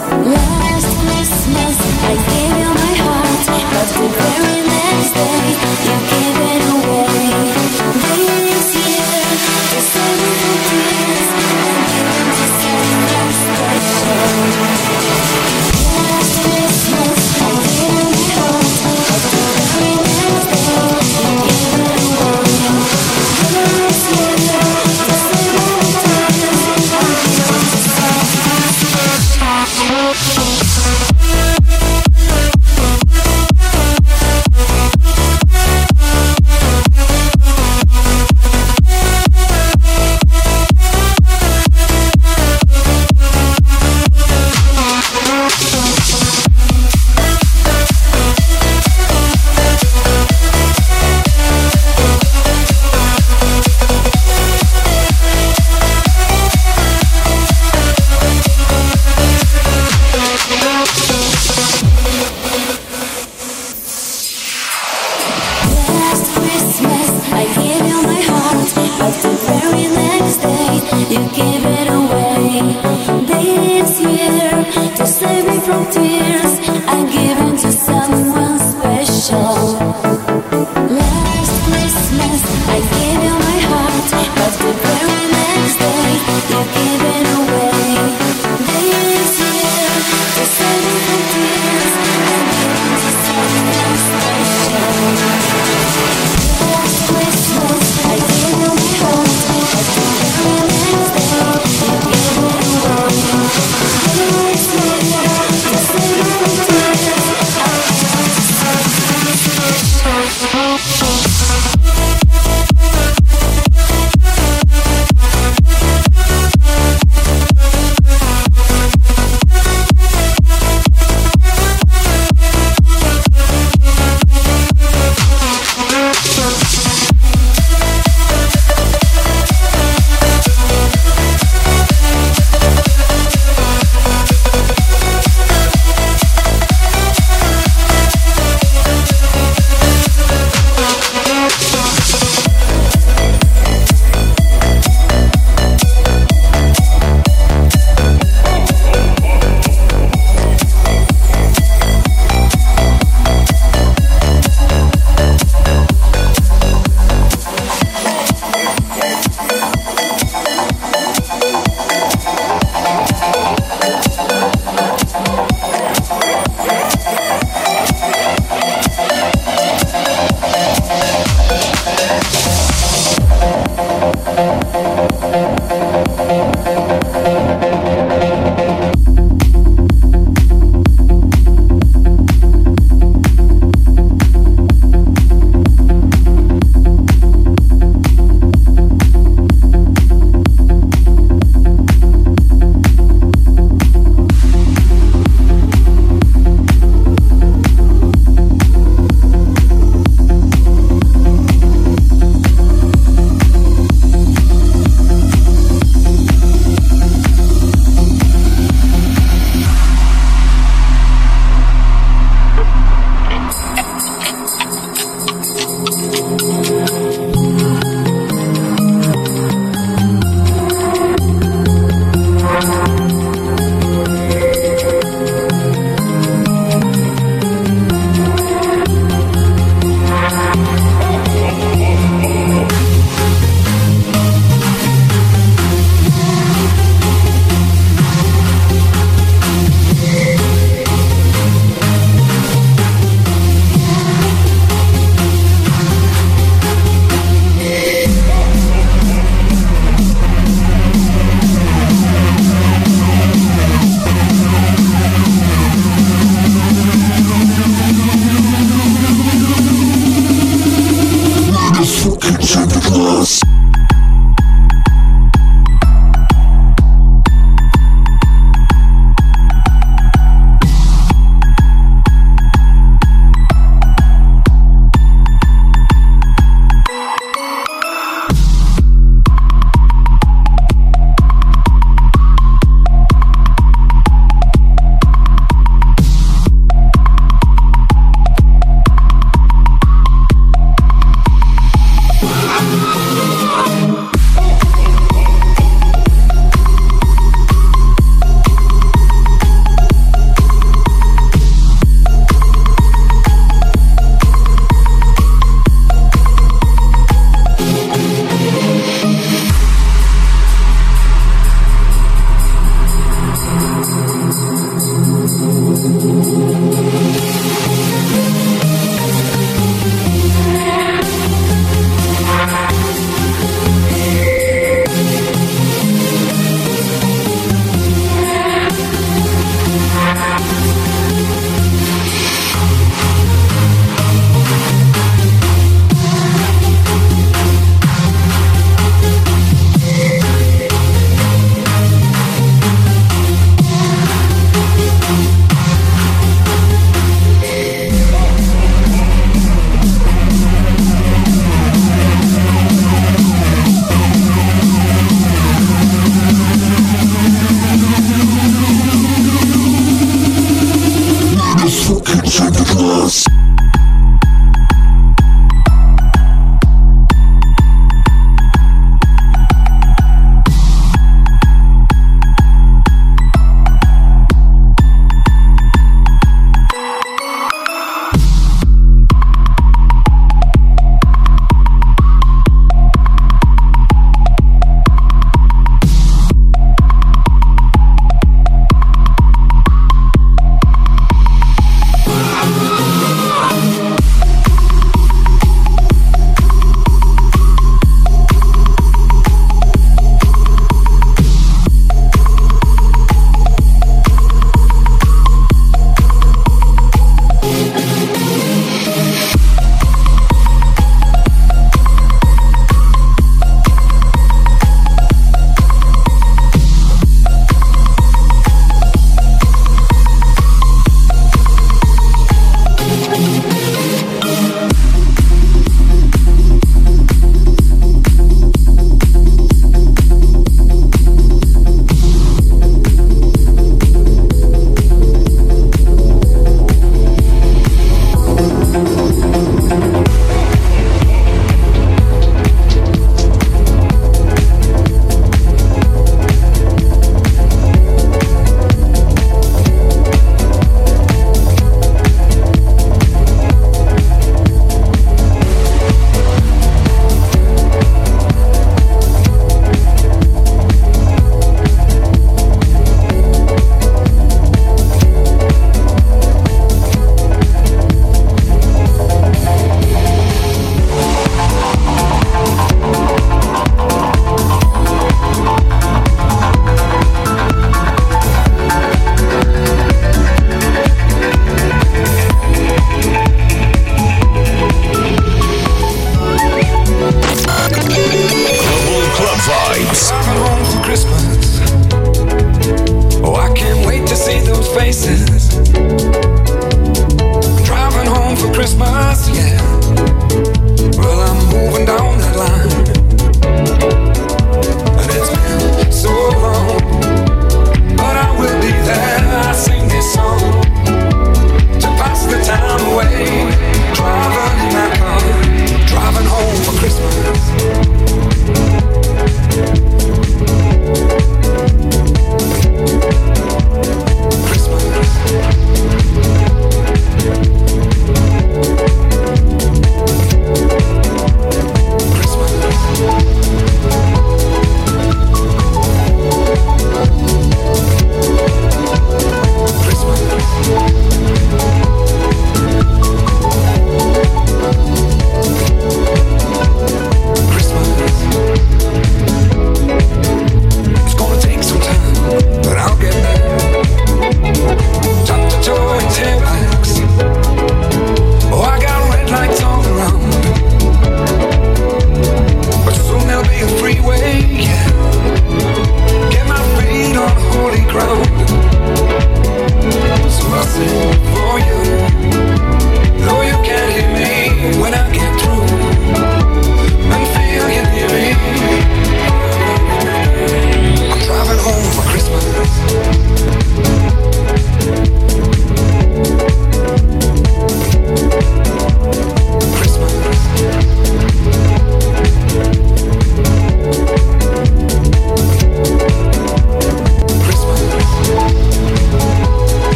Thank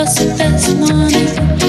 Just the best money.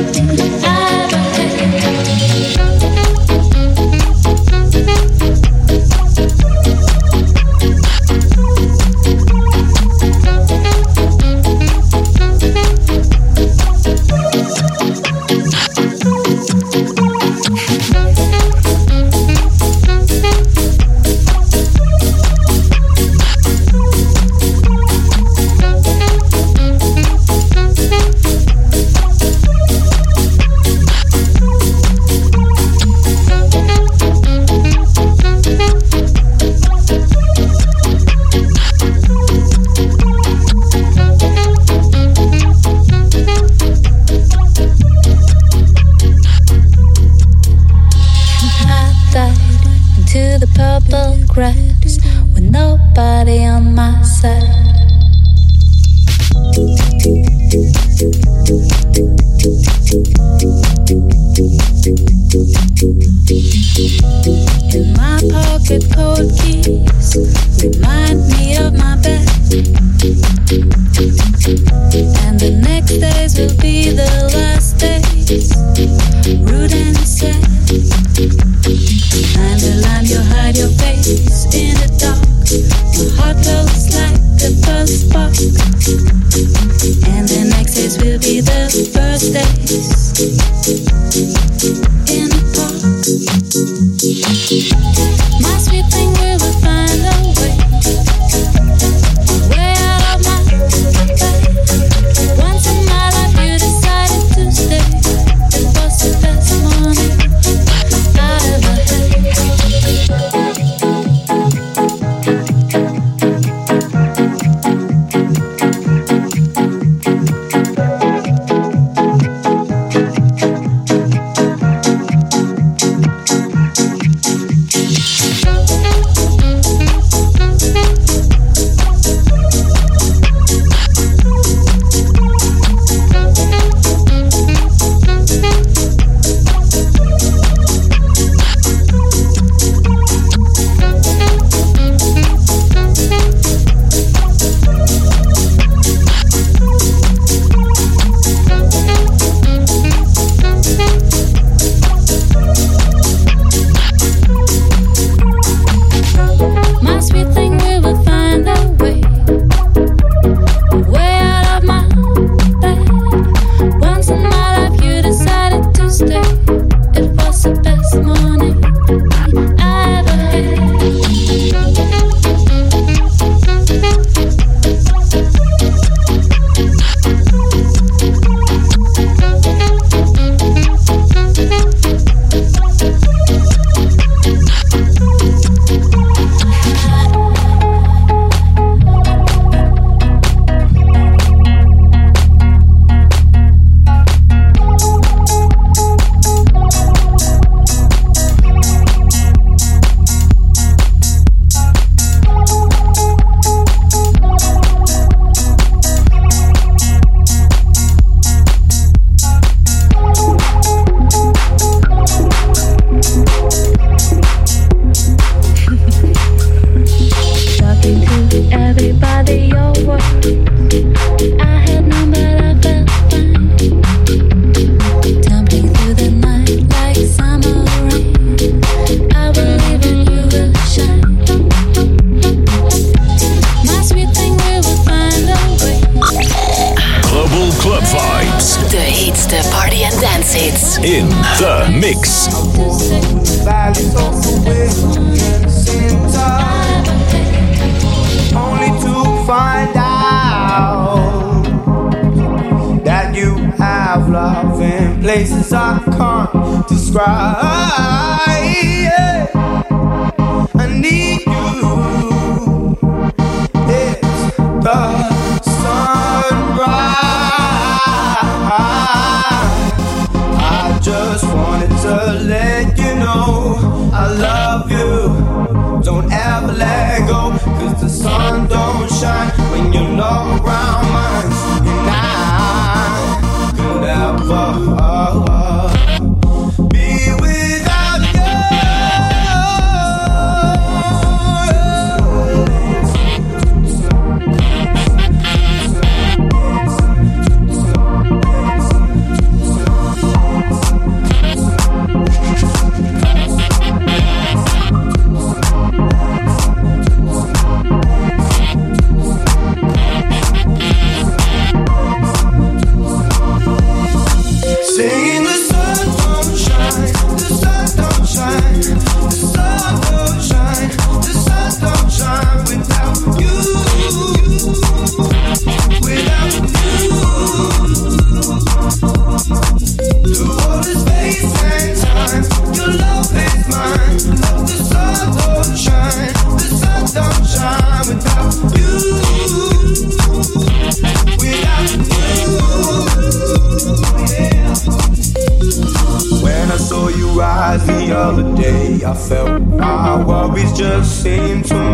The sun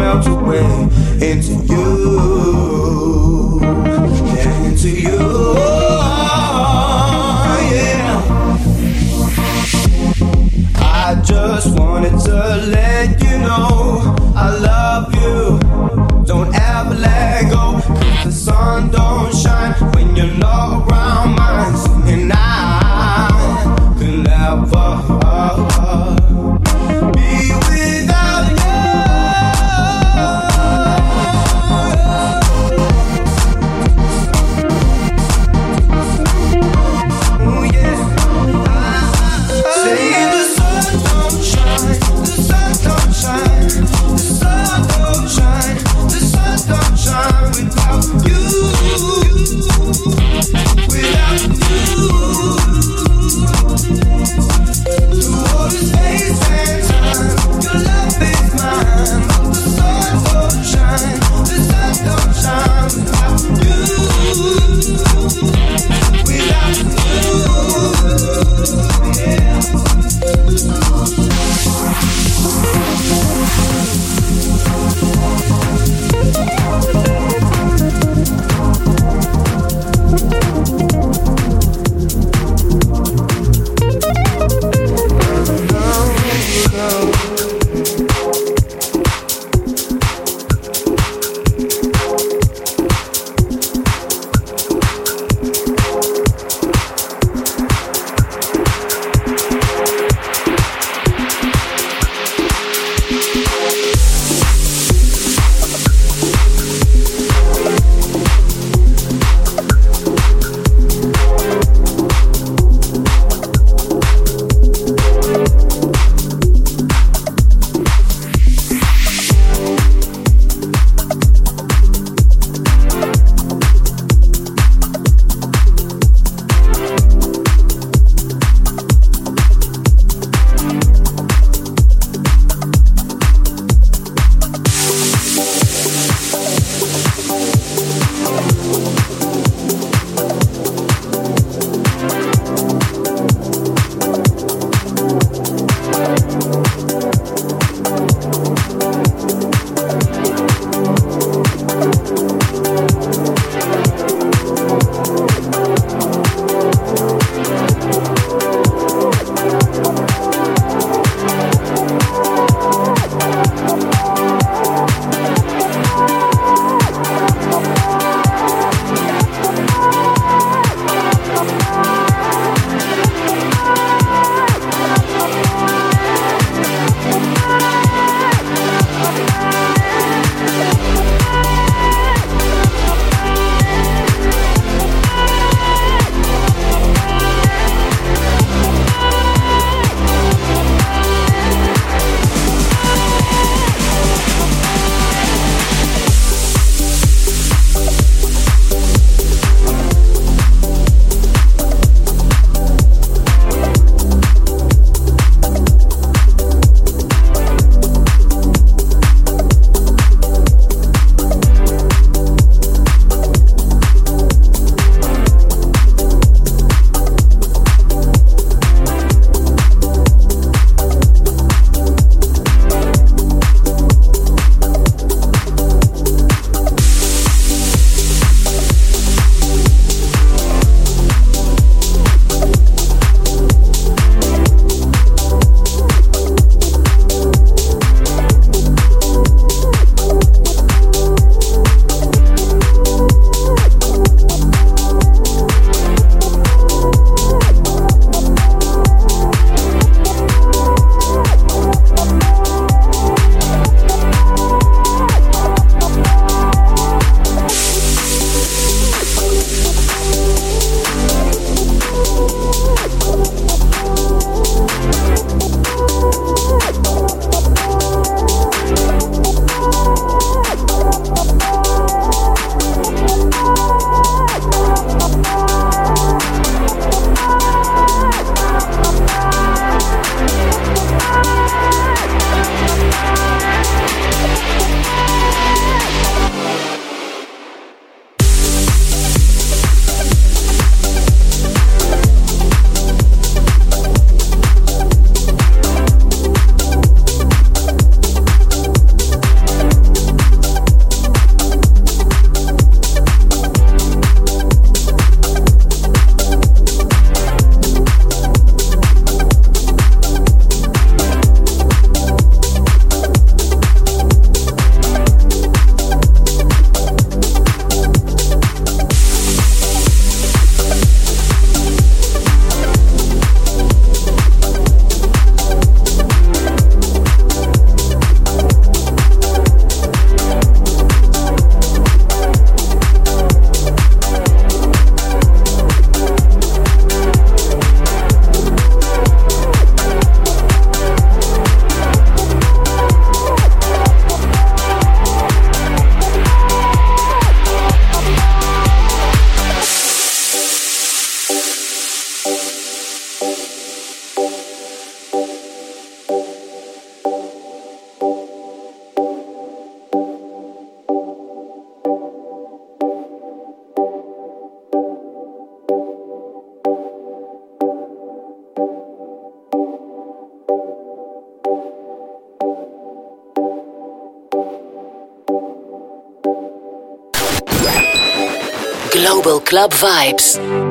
Club Vibes.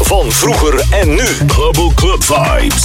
Van vroeger en nu. Global Club Vibes.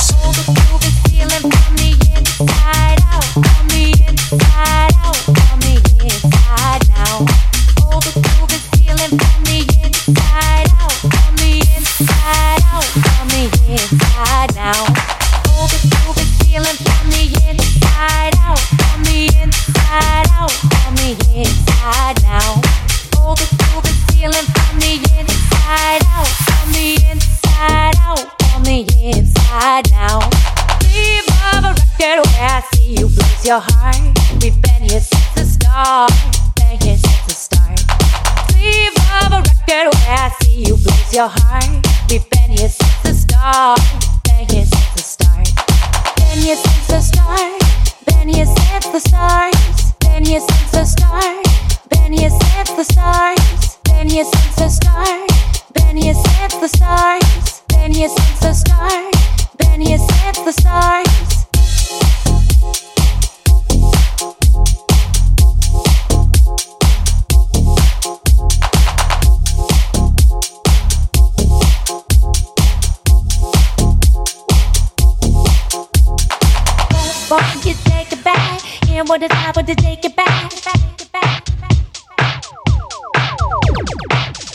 for the time to take it back.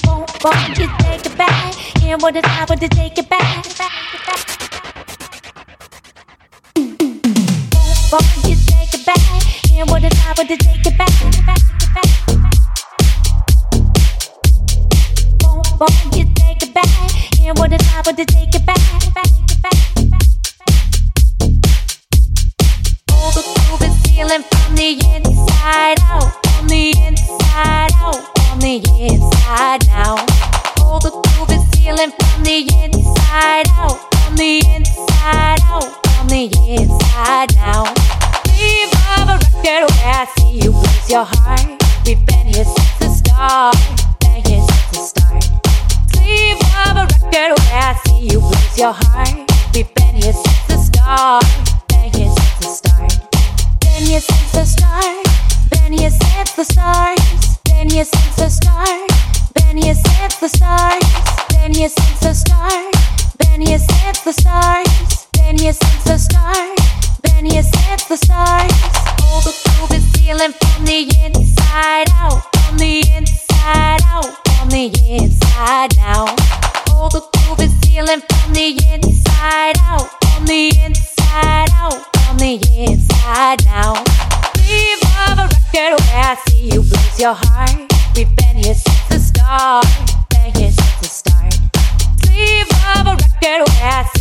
Won't, won't you take it back? Here for the time to take it back.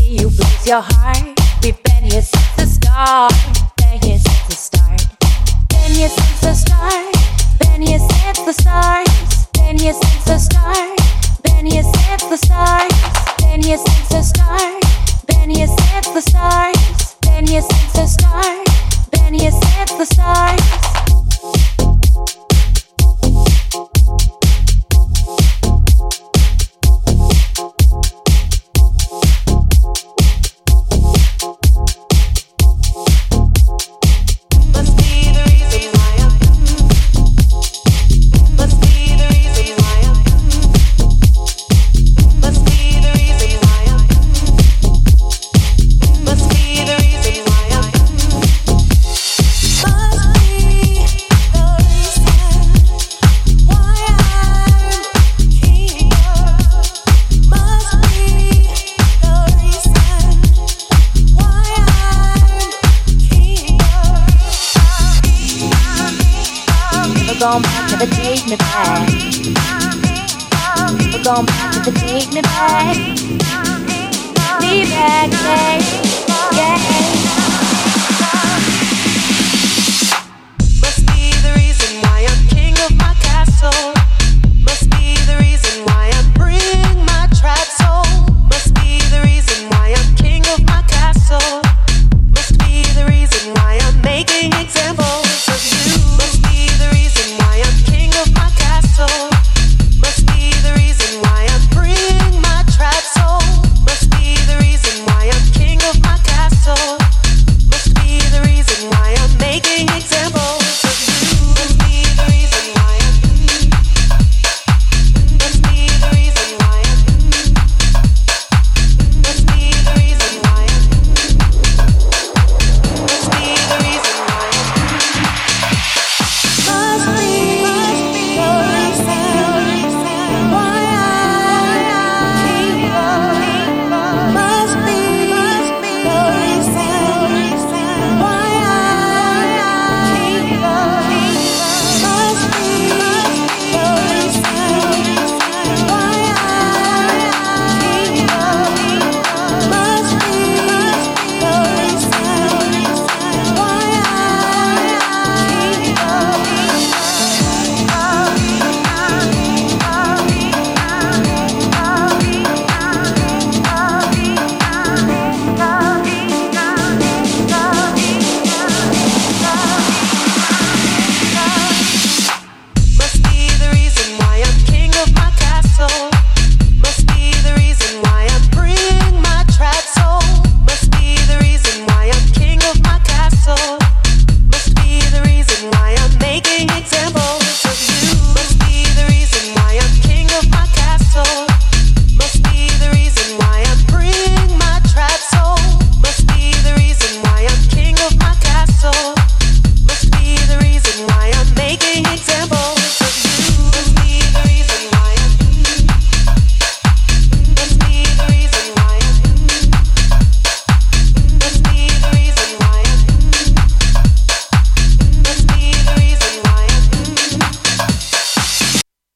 you place your heart. We've. Been here since the start. Been here since the start. Been here since the start. Been here since the start. Been here since the start. Been here since the start. Been here since the start. Been here since the start. Been here since the start.